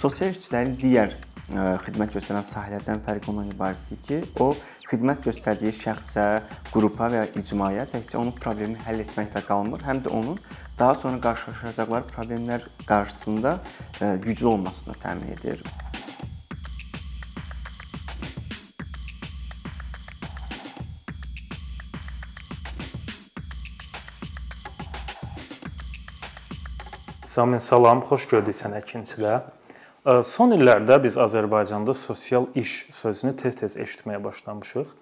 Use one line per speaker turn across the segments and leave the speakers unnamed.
Sosial işçilərin digər ə, xidmət göstərən sahələrdən fərqi ondan ibarətdir ki, o xidmət göstərdiyi şəxsə, qrupa və ya icmaya təkcə onun problemini həll etməklə qalmır, həm də onun daha sonra qarşılaşacaqları problemlər qarşısında ə, güclü olmasını təmin edir.
Samin salam, xoş gördük sənə ikincidə. Son illərdə biz Azərbaycanda sosial iş sözünü tez-tez eşitməyə başlamışıq.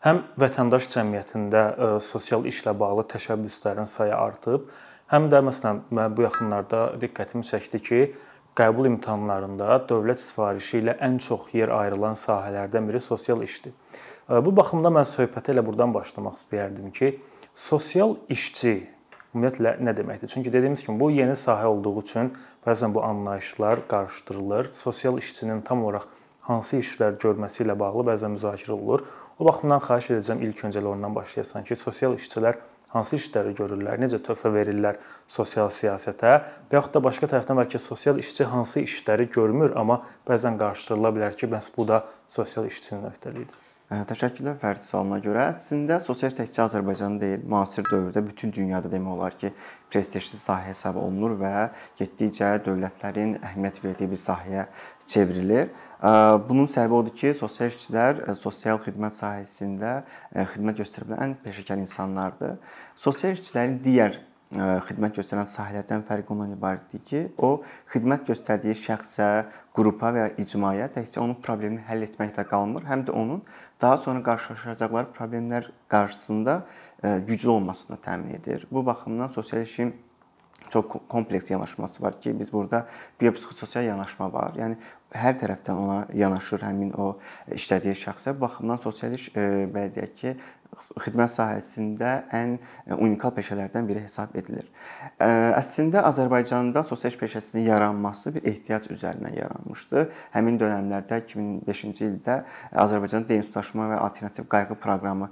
Həm vətəndaş cəmiyyətində sosial işlə bağlı təşəbbüslərin sayı artıb, həm də məsələn mən bu yaxınlarda diqqətimi çəkdi ki, qəbul imtahanlarında dövlət sifarişi ilə ən çox yer ayrılan sahələrdən biri sosial işdir. Bu baxımdan mən söhbətə elə burdan başlamaq istəyərdim ki, sosial işçi ümumiyyətlə nə deməkdir? Çünki dediyimiz kimi bu yeni sahə olduğu üçün bəzən bu anlayışlar qarışdırılır. Sosial işçinin tam olaraq hansı işlər görməsi ilə bağlı bəzən müzakirə olunur. O baxımdan xahiş edəcəm ilk öncələ ondan başlayasan ki, sosial işçilər hansı işləri görürlər, necə töhfə verirlər sosial siyasətə və yaxud da başqa tərəfdən bəlkə sosial işçi hansı işləri görmür, amma bəzən qarışdırıla bilər ki, bəs bu da sosial işçinin öhdəliyidir.
Təşəkkürlər Fərdi sualına görə. Əslində sosial təkcə Azərbaycan deyil, müasir dövrdə bütün dünyada demək olar ki, prestijli sahə hesab olunur və getdikcə dövlətlərin əhəmiyyət verdiyi bir sahəyə çevrilir. Bunun səbəbi odur ki, sosial işçilər sosial xidmət sahəsində xidmət göstərə bilən ən peşəkar insanlardır. Sosial işçilərin digər xidmət göstərən sahələrdən fərqi ondan ibarətdir ki, o xidmət göstərdiyi şəxsə, qrupa və ya icmaya təkcə onun problemini həll etməklə qalmır, həm də onun daha sonra qarşılaşacaqları problemlər qarşısında güclü olmasını təmin edir. Bu baxımdan sosial işin çox kompleks yanaşması var ki, biz burada biopsixososial yanaşma var. Yəni hər tərəfdən ona yanaşır həmin o işlədiyi şəxsə. Bu baxımdan sosial iş belə deyək ki, xidmət sahəsində ən unikal peşələrdən biri hesab edilir. Əslində Azərbaycanda sosial peşəsinin yaranması bir ehtiyac üzərindən yaranmışdı. Həmin dövrlərdə 2005-ci ildə Azərbaycanda deinstitutlaşma və alternativ qayğı proqramı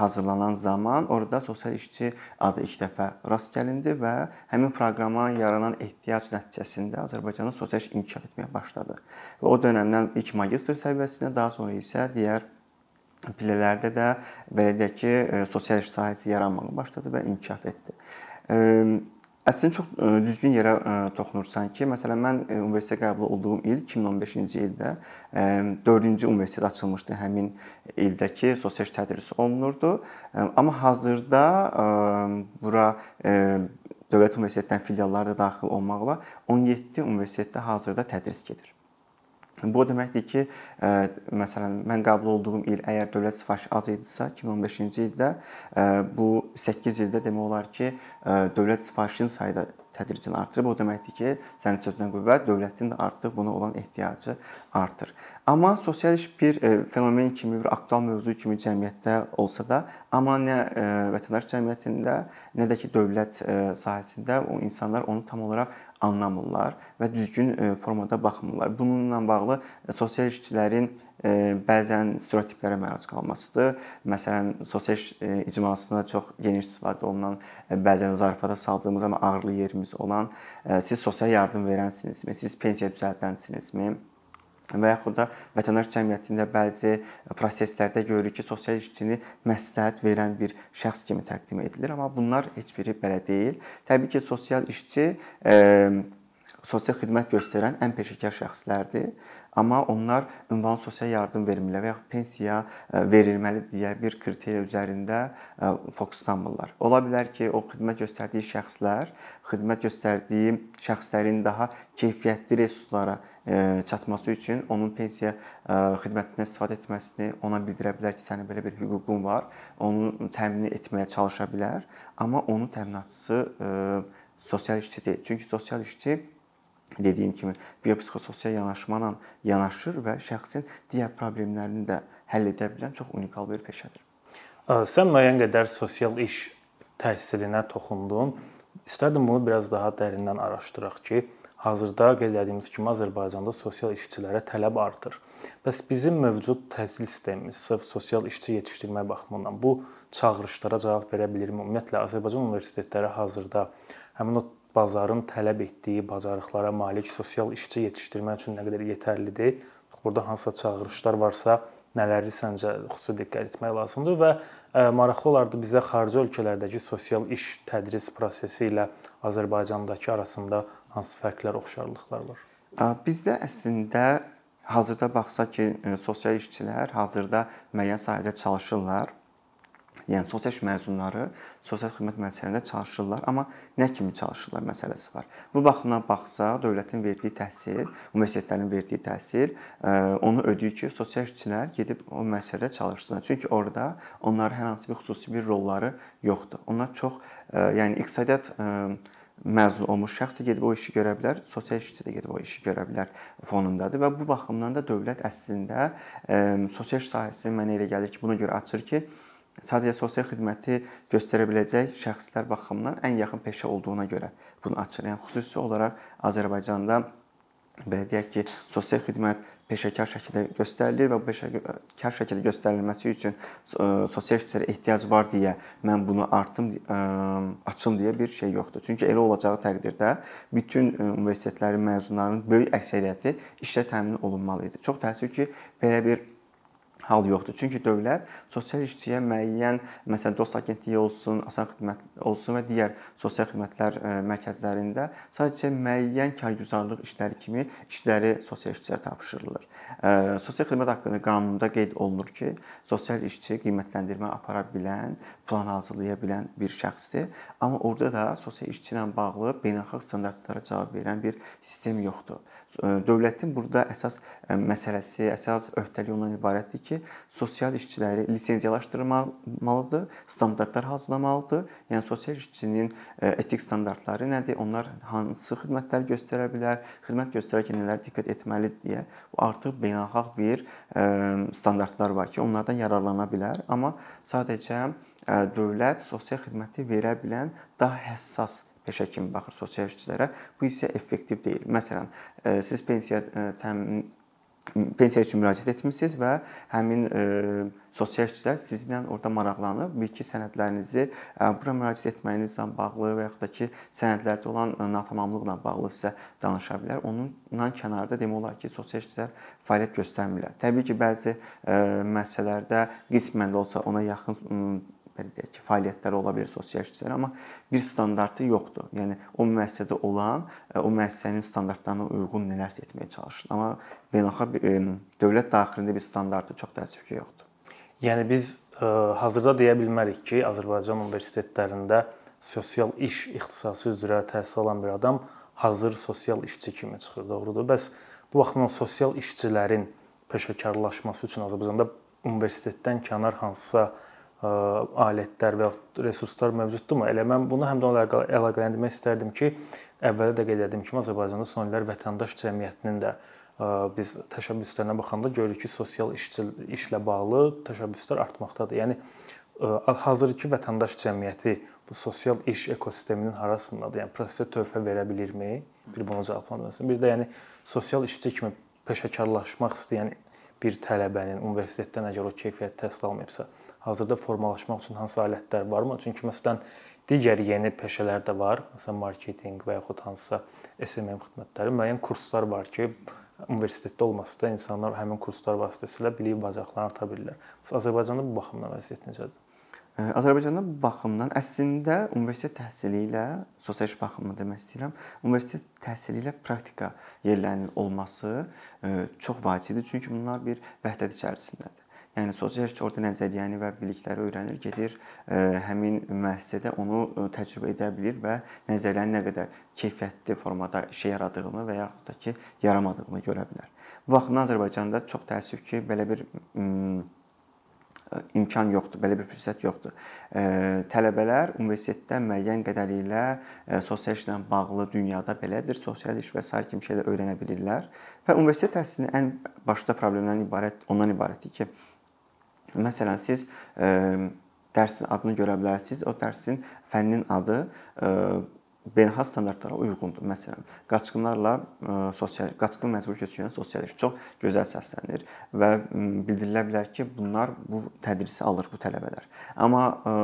hazırlanan zaman orada sosial işçi adı ilk dəfə rast gəlindi və həmin proqrama yaranan ehtiyac nəticəsində Azərbaycanda sosial iş inkişaf etməyə başladı. Və o dövrdən ilk magistr səviyyəsinə, daha sonra isə digər pillələrdə də belə deyək ki, e, sosial iş sahəsi yaranmağa başladı və inkişaf etdi. E, əslində çox e, düzgün yerə toxunursan ki, məsələn mən universitetə qəbul olduğum il 2015-ci ildə 4-cü universitet açılmışdı həmin ildəki sosial tədris olunurdu. Amma hazırda bura dövlət universitetlərin filialları da daxil olmaqla 17 universitetdə hazırda tədris gedir. Bu o deməkdir ki, ə, məsələn, mən qəbul olduğum il əgər dövlət sifarişi az idisə, 2015-ci ildə ə, bu 8 ildə demək olar ki, ə, dövlət sifarişinin sayı da tədricən artırıb. O deməkdir ki, sənin sözünə qüvvət, dövlətin də artıq buna olan ehtiyacı artır. Amma sosial iş bir e, fenomen kimi, bir aktual mövzu kimi cəmiyyətdə olsa da, amma nə e, vətəndaş cəmiyyətində, nə də ki dövlət e, sahəsində o insanlar onu tam olaraq anlamırlar və düzgün formada baxmırlar. Bununla bağlı sosial işçilərin bəzən stereotiplərə məruz qalmasıdır. Məsələn, sosial icmasında çox geniş istifadə olunan, bəzən zarafata saldığımız amma ağırlı yerimiz olan siz sosial yardım verənsinizmi? Siz pensiya düzəldənsinizmi? Və yaxud da vətəndaş cəmiyyətində bəzi proseslərdə görürük ki, sosial işçini məsləhət verən bir şəxs kimi təqdim edilir, amma bunlar heç biri belə deyil. Təbii ki, sosial işçi sosial xidmət göstərən ən peşəkar şəxslərdir. Amma onlar ünvan sosial yardım vermirlər və ya pensiya e, verilməli deyə bir kriteriya üzərində e, fokuslanmırlar. Ola bilər ki, o xidmət göstərdiyi şəxslər xidmət göstərdiyi şəxslərin daha keyfiyyətli resurslara e, çatması üçün onun pensiya xidmətindən istifadə etməsini ona bildirə bilər ki, sənin belə bir hüququn var. Onu təmin etməyə çalışa bilər, amma onun təminatçısı sosial işçi deyil. Çünki sosial işçi dediyim kimi biopsixososial yanaşmala yanaşır və şəxsin digər problemlərini də həll edə bilən çox unikal bir peşədir.
Sən müəyyən qədər sosial iş təhsilinə toxundun. İstərdim bunu biraz daha dərindən araşdıraq ki, hazırda qeyd etdiyimiz kimi Azərbaycanda sosial işçilərə tələb artır. Bəs bizim mövcud təhsil sistemimiz sırf sosial işçi yetişdirmə baxımından bu çağırışlara cavab verə bilirmi? Ümumiyyətlə Azərbaycan universitetləri hazırda həmin o bazarın tələb etdiyi bacarıqlara malik sosial işçi yetişdirmək üçün nə qədər yetərlidir? Burada hansısa çağırışlar varsa, nələri səncə xüsusi diqqət etmək lazımdır və ə, maraqlı olardı bizə xarici ölkələrdəki sosial iş tədris prosesi ilə Azərbaycandakı arasında hansı fərqlər, oxşarlıqlar var?
Bizdə əslində hazırda baxsaq ki, e, sosial işçilər hazırda müəyyən sahədə çalışırlar. Yəni sosial məzunları sosial xidmət müəssisələrində çalışırlar, amma nə kimi çalışırlar məsələsi var. Bu baxımdan baxsaq, dövlətin verdiyi təhsil, universitetlərin verdiyi təhsil e, onu ödəyir ki, sosial işçilər gedib o müəssisədə çalışsınlar. Çünki orada onların hər hansı bir xüsusi bir rolları yoxdur. Onlar çox e, yəni iqtisadiyyat məzun olmuş şəxs də gedib o işi görə bilər, sosial işçi də gedib o işi görə bilər fonundadır və bu baxımdan da dövlət əslində sosial sahəsini mənə elə gəlir ki, buna görə açır ki, sadəcə sosial xidməti göstərə biləcək şəxslər baxımından ən yaxın peşə olduğuna görə bunu açır. Yəni xüsusi olaraq Azərbaycanda belə deyək ki, sosial xidmət peşəkar şəkildə göstərilir və bu peşəkar şəkildə göstərilməsi üçün sosial işçilərə ehtiyac var deyə mən bunu artım açım deyə bir şey yoxdur. Çünki elə olacağı təqdirdə bütün universitetlərin məzunlarının böyük əksəriyyəti işlə təmin olunmalı idi. Çox təəssüf ki, belə bir hal yoxdur. Çünki dövlət sosial işçiyə müəyyən, məsələn, Dost Agentliyi olsun, Asan Xidmət olsun və digər sosial xidmətlər e, mərkəzlərində sadəcə müəyyən kargüzarlıq işləri kimi işləri sosial işçiyə tapşırılır. E, sosial xidmət haqqında qanunda qeyd olunur ki, sosial işçi qiymətləndirmə apara bilən, plan hazırlaya bilən bir şəxsdir. Amma orada da sosial işçi ilə bağlı beynəlxalq standartlara cavab verən bir sistem yoxdur. E, dövlətin burada əsas məsələsi, əsas öhdəliyi ondan ibarətdir ki, ki, sosial işçiləri lisenziyalaşdırmalıdır, standartlar hazırlamalıdır. Yəni sosial işçinin e, etik standartları nədir? Onlar hansı xidmətlər göstərə bilər? Xidmət göstərərkən nələrə diqqət etməlidir deyə bu artıq beynəlxalq bir e, standartlar var ki, onlardan yararlana bilər, amma sadəcə e, dövlət sosial xidməti verə bilən daha həssas peşə kimi baxır sosial işçilərə. Bu isə effektiv deyil. Məsələn, siz pensiya təmin pensiya üçün müraciət etmisiniz və həmin e, sosial işçilər sizlə orada maraqlanıb bir-iki sənədlərinizi e, bura müraciət etməyinizlə bağlı və yaxud da ki, sənədlərdə olan e, natamamlıqla bağlı sizə danışa bilər. Onundan kənarda demək olar ki, sosial işçilər fəaliyyət göstərmirlər. Təbii ki, bəzi müəssisələrdə qismən də olsa ona yaxın belə deyək ki, fəaliyyətləri ola bilər sosial işçilər, amma bir standartı yoxdur. Yəni o müəssisədə olan, e, o müəssisənin standartlarına uyğun nələrsə etməyə çalışır. Amma beynəlxalq dövlət daxilində bir standartı çox təəssüf ki, yoxdur.
Yəni biz ə, e, hazırda deyə bilmərik ki, Azərbaycan universitetlərində sosial iş ixtisası üzrə təhsil alan bir adam hazır sosial işçi kimi çıxır, doğrudur? Bəs bu baxımdan sosial işçilərin peşəkarlaşması üçün Azərbaycanda universitetdən kənar hansısa alətlər və resurslar mövcuddurmu? Elə mən bunu həm də onlarla əlaqələndirmək istərdim ki, əvvəldə də qeyd etdiyim kimi Azərbaycanda son illər vətəndaş cəmiyyətinin də biz təşəbbüslərinə baxanda görürük ki, sosial işçi işlə bağlı təşəbbüslər artmaqdadır. Yəni hazırki vətəndaş cəmiyyəti bu sosial iş ekosisteminin harasındadır? Yəni prosesə töhfə verə bilirmi? Bir bunu cavablandırın. Bir də yəni sosial işçi kimi peşəkarlaşmaq istəyən bir tələbənin universitetdən əgər o keyfiyyət təhsil almayıbsa, hazırda formalaşmaq üçün hansı alətlər varmı? Çünki məsələn digər yeni peşələr də var. Məsələn marketinq və yaxud hansısa SMM xidmətləri müəyyən kurslar var ki, universitetdə olmasa da insanlar həmin kurslar vasitəsilə bilik bacarıqlarını arta bilirlər. Məsələn Azərbaycanda bu baxımdan vəziyyət necədir?
Azərbaycanda bu baxımdan əslində universitet təhsili ilə sosial iş baxımından demək istəyirəm, universitet təhsili ilə praktika yerlərinin olması çox vacibdir, çünki bunlar bir vəhdət içərisindədir. Yəni sosial orada nəzəriyyəni və bilikləri öyrənir, gedir e, həmin müəssisədə onu e, təcrübə edə bilir və nəzəriyyənin nə qədər keyfiyyətli formada işə yaradığını və yaxud da ki, yaramadığını görə bilər. Bu baxımdan Azərbaycanda çox təəssüf ki, belə bir imkan yoxdur, belə bir fürsət yoxdur. Tələbələr universitetdə müəyyən qədərilə sosial işlə bağlı dünyada belədir, sosial iş və sair kimi şeylər öyrənə bilirlər və universitet təhsilinin ən başda problemlərdən ibarət ondan ibarətdir ki, Məsələn, siz ə, e, dərsin adını görə bilərsiniz. O dərsin fənnin adı ə, e, beynəlxalq standartlara uyğundur. Məsələn, qaçqınlarla ə, e, sosial qaçqın məcbur köçkünlər sosial iş çox gözəl səslənir və bildirilə bilər ki, bunlar bu tədrisi alır bu tələbələr. Amma ə,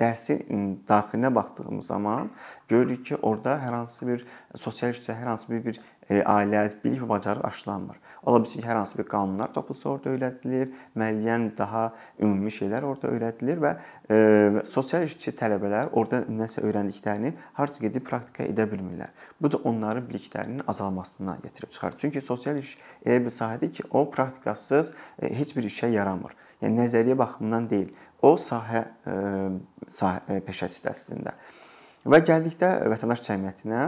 dərsin daxilinə baxdığımız zaman görürük ki, orada hər hansı bir sosial işçidə hər hansı bir, bir ailə bilik və bacarıq aşılanmır. Ola bilsin ki, hər hansı bir qanunlar toplusu orada öyrədilir, müəyyən daha ümumi şeylər orada öyrədilir və e, sosial işçi tələbələr orada nəsə öyrəndiklərini harca gedib praktika edə bilmirlər. Bu da onların biliklərinin azalmasına gətirib çıxarır. Çünki sosial iş elə bir sahədir ki, o praktikasız e, heç bir işə yaramır. Yəni nəzəriyyə baxımından deyil. O sahə e, sahə peşəsidir əslində. Və gəldikdə vətəndaş cəmiyyətinə,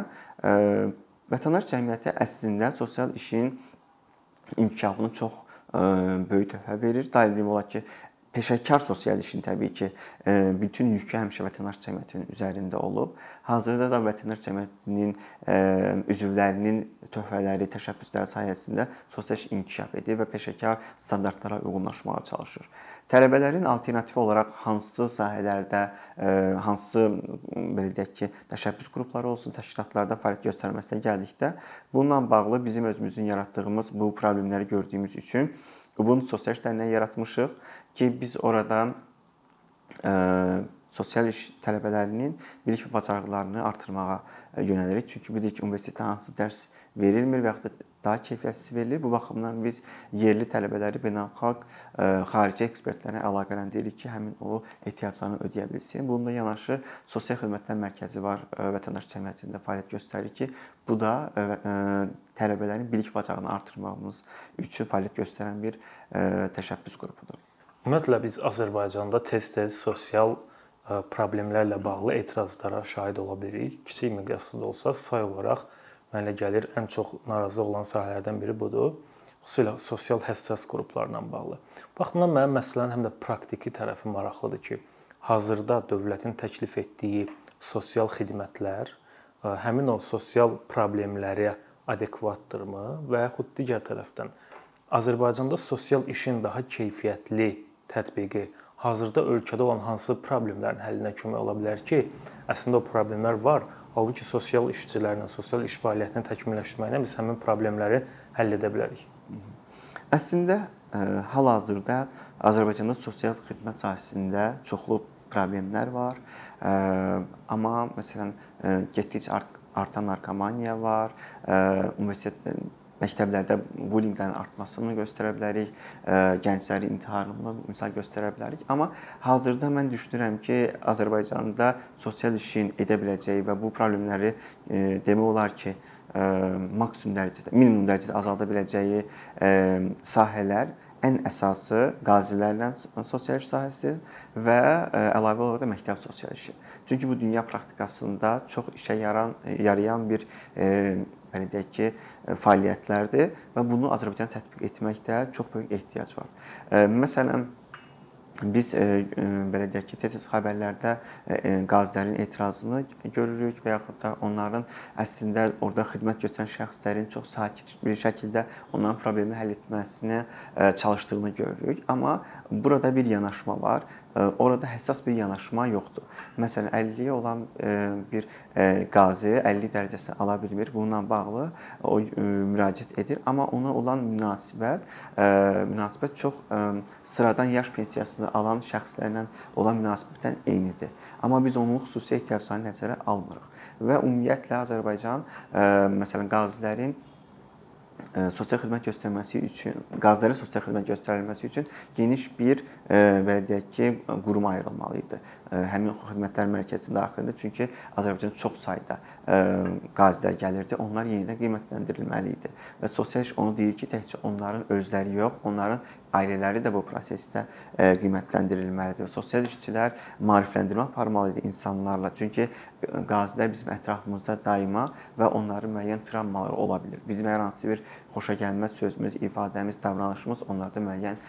e, vətəndaş cəmiyyəti əslində sosial işin inkişafına çox e, böyük töhfə verir. Daimi olaraq ki, peşəkar sosial işin təbii ki, e, bütün yükü həmişə vətəndaş cəmiyyətinin üzərində olub. Hazırda da vətəndaş cəmiyyətinin e, üzvlərinin töhfələri, təşəbbüsləri sayəsində sosial iş inkişaf edir və peşəkar standartlara uyğunlaşmağa çalışır. Tələbələrin alternativ olaraq hansı sahələrdə, e, hansı belə deyək ki, təşəbbüs qrupları olsun, təşkilatlarda fəaliyyət göstərməsinə gəldikdə, bununla bağlı bizim özümüzün yaratdığımız bu problemləri gördüyümüz üçün Ubuntu sosial dərnəyi yaratmışıq ki, biz oradan ə, sosial iş tələbələrinin bilik və bacarıqlarını artırmağa yönəlirik. Çünki bilirik ki, universitetdə hansı dərs verilmir və ya da daha keyfiyyətsiz verilir. Bu baxımdan biz yerli tələbələri beynəlxalq xarici ekspertlərlə əlaqələndiриrik ki, həmin o ehtiyaclarını ödəyə bilsin. Bununla yanaşı sosial xidmətlər mərkəzi var vətəndaş cəmiyyətində fəaliyyət göstərir ki, bu da tələbələrin bilik bacarığını artırmağımız üçün fəaliyyət göstərən bir təşəbbüs qrupudur.
Ümumiyyətlə biz Azərbaycanda tez-tez sosial problemlərlə bağlı etirazlara şahid ola bilirik. Kiçik miqyaslı da olsa say olaraq mənə gəlir ən çox narazı olan sahələrdən biri budur. Xüsusilə sosial həssas qruplarla bağlı. Baxımdan mənim məsələnin həm də praktiki tərəfi maraqlıdır ki, hazırda dövlətin təklif etdiyi sosial xidmətlər həmin o sosial problemlərə adekvatdırmı və yaxud digər tərəfdən Azərbaycanda sosial işin daha keyfiyyətli tətbiqi hazırda ölkədə olan hansı problemlərin həllinə kömək ola bilər ki, əslində o problemlər var, halbuki sosial işçilərlə, sosial iş fəaliyyətini təkmilləşdirməklə biz həmin problemləri həll edə bilərik.
Əslində e, hal-hazırda Azərbaycanda sosial xidmət sahəsində çoxlu problemlər var. E, amma məsələn e, getdikcə artan narkomaniya var. Universitet məktəblərdə bullinqlərin artmasını göstərə bilərik, gəncləri intiharını misal göstərə bilərik. Amma hazırda mən düşünürəm ki, Azərbaycanda sosial işin edə biləcəyi və bu problemləri demək olar ki, maksimum dərəcədə, minimum dərəcədə azalda biləcəyi sahələr ən əsası qazilərlə sosial iş sahəsidir və əlavə olaraq da məktəb sosial işi. Çünki bu dünya praktikasında çox işə yaran yarayan bir belə deyək ki, fəaliyyətlərdir və bunu Azərbaycanda tətbiq etməkdə çox böyük ehtiyac var. Məsələn, biz e, e, belə deyək ki, tez-tez xəbərlərdə e, qazilərin etirazını görürük və yaxud da onların əslində orada xidmət göstərən şəxslərin çox sakit bir şəkildə onların problemi həll etməsinə çalışdığını görürük. Amma burada bir yanaşma var orada həssas bir yanaşma yoxdur. Məsələn, 50-yə olan bir qazi 50 dərəcəsini ala bilmir. Bununla bağlı o müraciət edir, amma ona olan münasibət münasibət çox sıradan yaş pensiyasını alan şəxslərlə olan münasibətdən eynidir. Amma biz onun xüsusi ehtiyaclarını nəzərə almırıq və ümumiyyətlə Azərbaycan məsələn qazilərin sosial xidmət göstərməsi üçün, qazilərə sosial xidmət göstərilməsi üçün geniş bir belə deyək ki, qurum ayrılmalı idi. Həmin xidmətlər mərkəzinin daxilində, çünki Azərbaycanda çox sayda qazilər gəlirdi. Onlar yenidən qiymətləndirilməli idi. Və sosial iş onu deyir ki, təkcə onların özləri yox, onların ailələri də bu prosesdə qiymətləndirilməlidir və sosial işçilər maarifləndirmə aparmalı idi insanlarla. Çünki qazilər bizim ətrafımızda daima və onların müəyyən travmaları ola bilər. Bizim hər hansı bir xoşagəlməz sözümüz, ifadəmiz, davranışımız onlarda müəyyən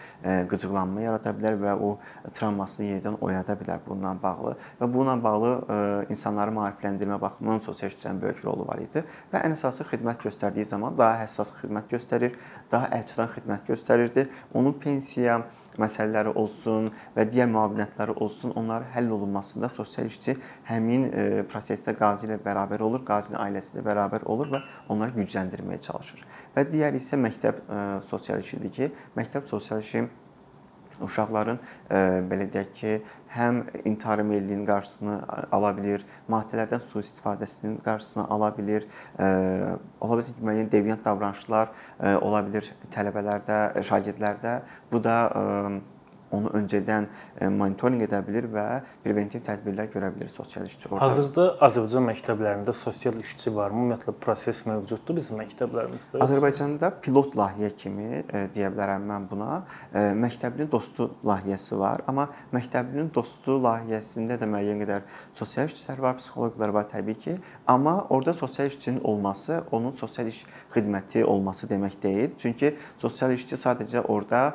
qıcıqlanma yarada bilər və o travmasını yenidən oyada bilər bununla bağlı və bununla bağlı insanları maarifləndirmə baxımından sosial işçilərin böyük rolu var idi və ən əsası xidmət göstərdiyi zaman daha həssas xidmət göstərir, daha əlçatan xidmət göstərirdi. Onun pensiya məsələləri olsun və digər müavinətləri olsun, onların həll olunmasında sosial işçi həmin e, prosesdə qazi ilə bərabər olur, qazinin ailəsi ilə bərabər olur və onları gücləndirməyə çalışır. Və digəri isə məktəb e, sosial işidir ki, məktəb sosial işi uşaqların e, belə deyək ki, həm intihar meylliyinin qarşısını ala bilir, maddələrdən sui-istifadəsinin qarşısını ala bilir. E, ola bilsin ki, müəyyən deviant davranışlar e, ola bilir tələbələrdə, şagirdlərdə. Bu da onu öncədən monitorinq edə bilir və preventiv tədbirlər görə bilir sosial işçi orada.
Hazırda Azərbaycan məktəblərində sosial işçi varmı? Ümumiyyətlə proses mövcuddur bizim məktəblərimizdə.
Azərbaycanda pilot layihə kimi deyə bilərəm mən buna. Məktəblinin dostu layihəsi var, amma məktəblinin dostu layihəsində də müəyyən qədər sosial işçilər var, psixoloqlar var təbii ki, amma orada sosial işçinin olması onun sosial iş xidməti olması demək deyil. Çünki sosial işçi sadəcə orada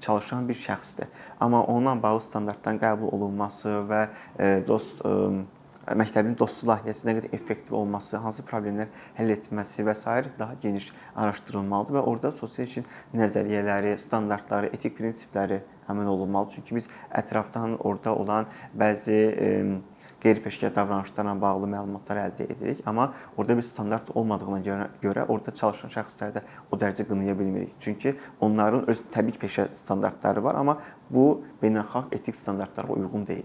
çalışan bir şəxs şəxsdir. Amma onunla bağlı standartların qəbul olunması və e, dost e, məktəbin dostu layihəsi nə qədər effektiv olması, hansı problemlər həll etməsi və s. daha geniş araşdırılmalıdır və orada sosial işin nəzəriyyələri, standartları, etik prinsipləri əməl olunmalı. Çünki biz ətrafdan orada olan bəzi e, qeyri-peşəkar davranışlarla bağlı məlumatlar əldə edirik, amma orada bir standart olmadığına görə, görə orada çalışan şəxsləri də o dərəcə qınaya bilmirik. Çünki onların öz təbii peşə standartları var, amma bu beynəlxalq etik standartlara uyğun deyil.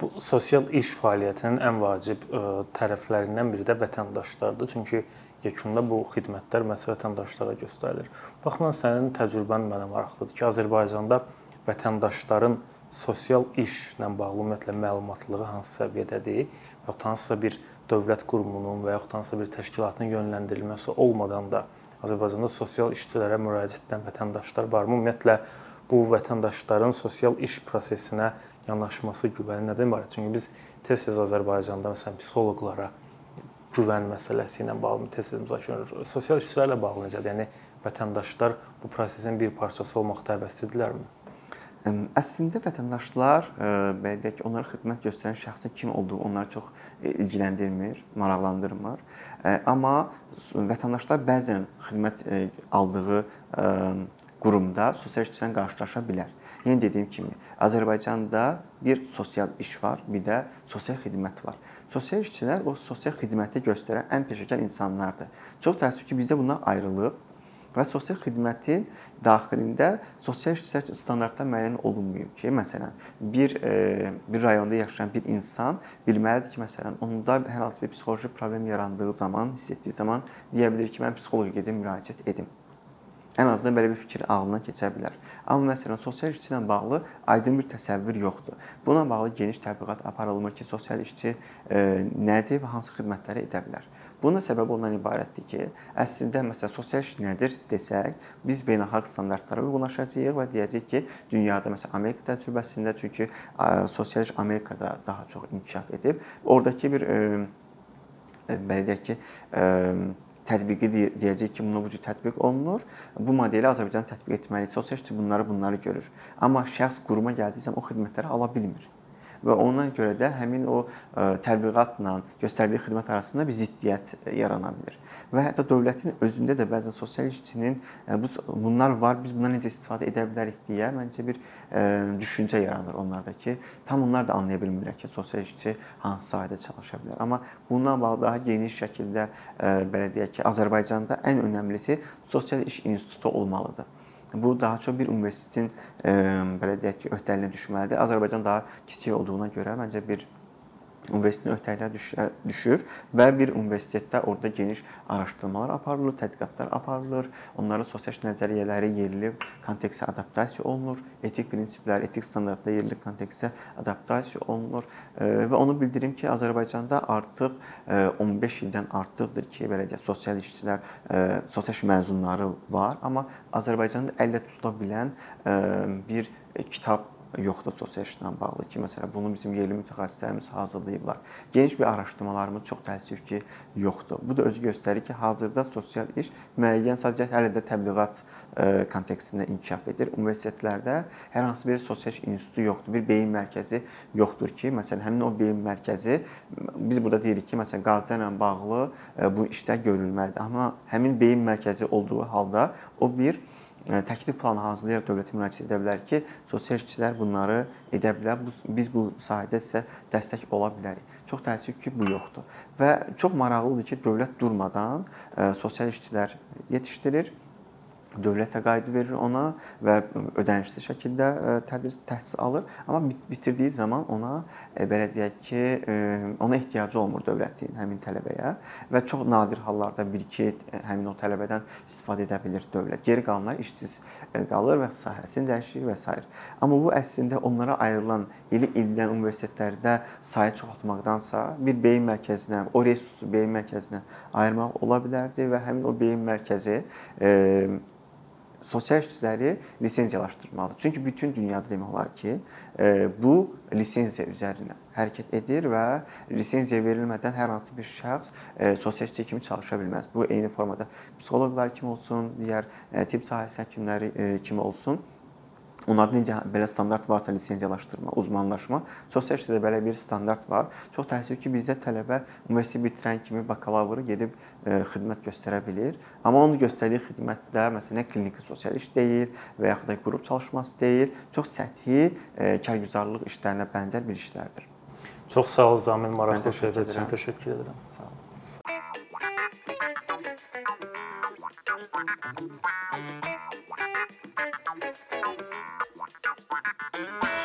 Bu sosial iş fəaliyyətinin ən vacib ə, tərəflərindən biri də vətəndaşlardır. Çünki yekunda bu xidmətlər məhz vətəndaşlara göstərilir. Baxma sənin təcrübən mənə maraqlıdır ki, Azərbaycanda vətəndaşların sosial işlə bağlı ümumiyyətlə məlumatlığı hansı səviyyədədir və hansısa bir dövlət qurumunun və yaxud hansısa bir təşkilatın yönləndirilməsi olmadan da Azərbaycanda sosial işçilərə müraciət edən vətəndaşlar varmı? Ümumiyyətlə bu vətəndaşların sosial iş prosesinə yanaşması güvəni nədən ibarət? Çünki biz tez-tez Azərbaycanda məsələn psixoloqlara güvən məsələsi ilə bağlı tez-tez müzakirə edirik. Sosial işçilərlə bağlı necədir? Yəni vətəndaşlar bu prosesin bir parçası olmaqda həvəslidirlərmi?
Əslində vətəndaşlar e, belə deyək onlara xidmət göstərən şəxsin kim olduğu onları çox e, ilgiləndirmir, maraqlandırmır. E, amma vətəndaşlar bəzən xidmət aldığı qurumda sosial işçilə qarşılaşa bilər. Yenə dediyim kimi, Azərbaycanda bir sosial iş var, bir də sosial xidmət var. Sosial işçilər o sosial xidməti göstərən ən peşəkar insanlardır. Çox təəssüf ki, bizdə bunlar ayrılıb və sosial xidmətin daxilində sosial işçilər üçün standartlar müəyyən olunmayıb ki, məsələn, bir e, bir rayonda yaşayan bir insan bilməlidir ki, məsələn, onda hər hansı bir psixoloji problem yarandığı zaman, hiss etdiyi zaman deyə bilər ki, mən psixoloqa gedim, müraciət edim. Ən azından belə bir fikir ağlına keçə bilər. Amma məsələn, sosial işçi ilə bağlı aydın bir təsəvvür yoxdur. Buna bağlı geniş tədqiqat aparılmır ki, sosial işçi e, nədir və hansı xidmətləri edə bilər. Bunun səbəbi ondan ibarətdir ki, əslində məsələn sosial iş nədir desək, biz beynəlxalq standartlara uyğunlaşacağıq və deyəcəyik ki, dünyada məsələn Amerika təcrübəsində çünki sosial iş Amerikada daha çox inkişaf edib. Oradakı bir e, e, belə deyək ki, e, tətbiqi deyəcək ki, buna bu cür tətbiq olunur. Bu modeli Azərbaycan tətbiq etməli. Sosial bunları bunları görür. Amma şəxs quruma gəldiyi zaman o xidmətləri ala bilmir və ona görə də həmin o e, təbliğatla göstərdiyi xidmət arasında bir ziddiyyət yarana bilər. Və hətta dövlətin özündə də bəzən sosial işçinin e, bu bunlar var, biz bundan necə istifadə edə bilərik deyə məncə bir e, düşüncə yaranır onlarda ki, tam onlar da anlaya bilmirlər ki, sosial işçi hansı sahədə çalışa bilər. Amma bununla bağlı daha geniş şəkildə belə deyək ki, Azərbaycanda ən önəmlisi sosial iş institutu olmalıdır. Bu daha çox bir universitetin belə deyək ki, öhdəliyinə düşməlidir. Azərbaycan daha kiçik olduğuna görə məncə bir universitetin öhdəliyinə düşür və bir universitetdə orada geniş araşdırmalar aparılır, tədqiqatlar aparılır. Onların sosial nəzəriyyələri yerli kontekstə adaptasiya olunur, etik prinsiplər, etik standartlar yerli kontekstə adaptasiya olunur və onu bildirim ki, Azərbaycanda artıq 15 ildən artıqdır ki, belə deyək, sosial işçilər, sosial iş məzunları var, amma Azərbaycanda əllə tutula bilən bir kitab yoxdur sosial işlə bağlı ki, məsələn, bunu bizim yerli mütəxəssislərimiz hazırlayıblar. Geniş bir araşdırmalarımız çox təəssüf ki, yoxdur. Bu da özü göstərir ki, hazırda sosial iş müəyyən sadəcə hələ də təbliğat e, kontekstində inkişaf edir. Universitetlərdə hər hansı bir sosial iş institutu yoxdur, bir beyin mərkəzi yoxdur ki, məsələn, həmin o beyin mərkəzi biz burada deyirik ki, məsələn, qazilərlə bağlı e, bu işlər görülməlidir. Amma həmin beyin mərkəzi olduğu halda o bir təklif planı hazırlayaraq dövlətə müraciət edə bilər ki, sosial işçilər bunları edə bilər. Biz bu sahədə sizə dəstək ola bilərik. Çox təəssüf ki, bu yoxdur. Və çox maraqlıdır ki, dövlət durmadan sosial işçilər yetişdirir Dövlət də qaydı verir ona və ödənişli şəkildə ə, tədris təhsil alır, amma bit- bitirdiyi zaman ona ə, belə deyək ki, ə, ona ehtiyacı olmur dövlətin həmin tələbəyə və çox nadir hallarda 1-2 həmin o tələbədən istifadə edə bilir dövlət. Geri qalanlar işsiz qalır və sahəsini dəyişir və s. Amma bu əslində onlara ayrılan ili ildən universitetlərdə sayı çoxaltmaqdansa bir beyin mərkəzinə, o resursu beyin mərkəzinə ayırmaq ola bilərdi və həmin o beyin mərkəzi e, sosial işçiləri lisenziyalaşdırmalıdır. Çünki bütün dünyada demək olar ki, e, bu lisenziya üzərinə hərəkət edir və lisenziya verilmədən hər hansı bir şəxs e, sosial işçi kimi çalışa bilməz. Bu eyni formada psixoloqlar kimi olsun, digər e, tibb sahəsi həkimləri kimi olsun. Onlarda necə belə standart varsa lisenziyalaşdırma, uzmanlaşma, sosial işdə də belə bir standart var. Çox təəssüf ki, bizdə tələbə universitet bitirən kimi bakalavr gedib e, xidmət göstərə bilir. Amma onun göstərdiyi xidmətdə məsələn kliniki sosial iş deyil və yaxud da qrup çalışması deyil, çox səthi e, kargüzarlıq işlərinə bənzər bir işlərdir.
Çox sağ ol Zamin, maraqlı söhbət üçün təşəkkür edirəm.
Sağ olun.
Bye.